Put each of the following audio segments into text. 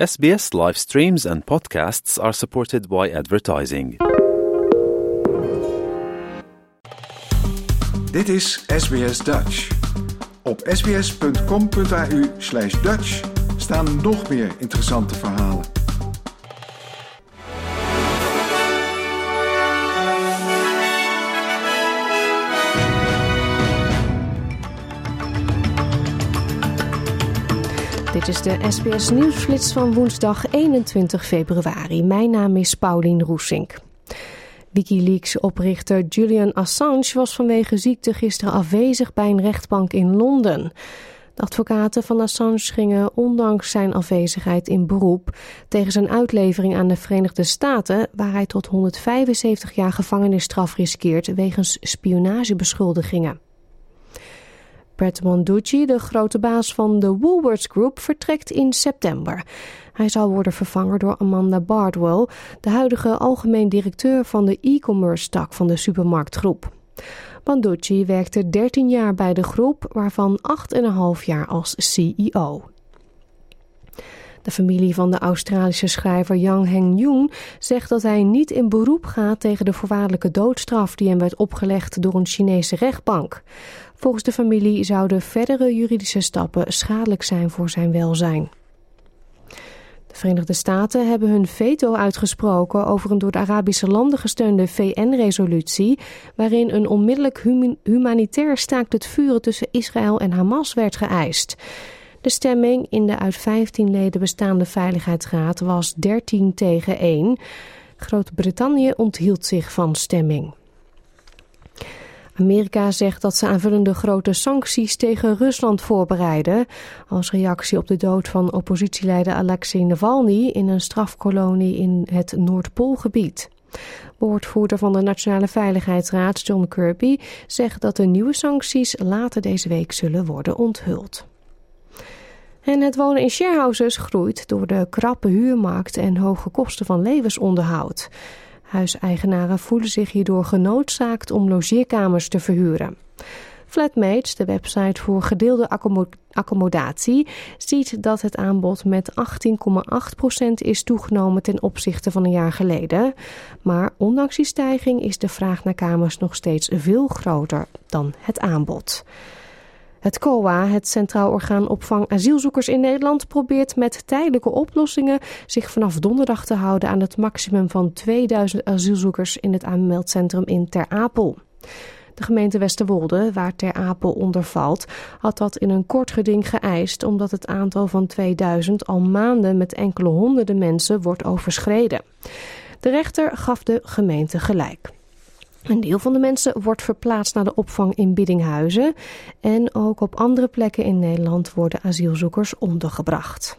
SBS live streams and podcasts are supported by advertising. Dit is SBS Dutch. Op sbs.com.au/dutch staan nog meer interessante verhalen. Dit is de SBS Nieuwsflits van woensdag 21 februari. Mijn naam is Paulien Roesink. Wikileaks-oprichter Julian Assange was vanwege ziekte gisteren afwezig bij een rechtbank in Londen. De advocaten van Assange gingen ondanks zijn afwezigheid in beroep tegen zijn uitlevering aan de Verenigde Staten, waar hij tot 175 jaar gevangenisstraf riskeert wegens spionagebeschuldigingen. Brett Monducci, de grote baas van de Woolworths Group, vertrekt in september. Hij zal worden vervangen door Amanda Bardwell, de huidige algemeen directeur van de e-commerce tak van de supermarktgroep. Monducci werkte 13 jaar bij de groep, waarvan 8,5 jaar als CEO. De familie van de Australische schrijver Yang Heng-Jung zegt dat hij niet in beroep gaat tegen de voorwaardelijke doodstraf die hem werd opgelegd door een Chinese rechtbank. Volgens de familie zouden verdere juridische stappen schadelijk zijn voor zijn welzijn. De Verenigde Staten hebben hun veto uitgesproken over een door de Arabische landen gesteunde VN-resolutie, waarin een onmiddellijk humanitair staakt het vuren tussen Israël en Hamas werd geëist. De stemming in de uit 15 leden bestaande Veiligheidsraad was 13 tegen 1. Groot-Brittannië onthield zich van stemming. Amerika zegt dat ze aanvullende grote sancties tegen Rusland voorbereiden. Als reactie op de dood van oppositieleider Alexei Navalny in een strafkolonie in het Noordpoolgebied. Woordvoerder van de Nationale Veiligheidsraad, John Kirby, zegt dat de nieuwe sancties later deze week zullen worden onthuld. En het wonen in sharehouses groeit door de krappe huurmarkt en hoge kosten van levensonderhoud. Huiseigenaren voelen zich hierdoor genoodzaakt om logeerkamers te verhuren. Flatmates, de website voor gedeelde accommodatie, ziet dat het aanbod met 18,8% is toegenomen ten opzichte van een jaar geleden. Maar ondanks die stijging is de vraag naar kamers nog steeds veel groter dan het aanbod. Het COA, het Centraal Orgaan Opvang Asielzoekers in Nederland, probeert met tijdelijke oplossingen zich vanaf donderdag te houden aan het maximum van 2000 asielzoekers in het aanmeldcentrum in Ter Apel. De gemeente Westerwolde, waar Ter Apel onder valt, had dat in een kort geding geëist omdat het aantal van 2000 al maanden met enkele honderden mensen wordt overschreden. De rechter gaf de gemeente gelijk. Een deel van de mensen wordt verplaatst naar de opvang in Biddinghuizen. En ook op andere plekken in Nederland worden asielzoekers ondergebracht.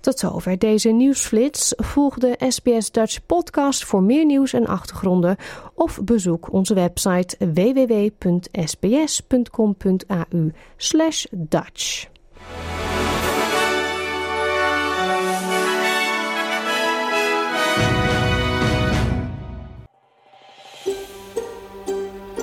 Tot zover deze nieuwsflits. Volg de SBS Dutch podcast voor meer nieuws en achtergronden. Of bezoek onze website www.sbs.com.au Dutch.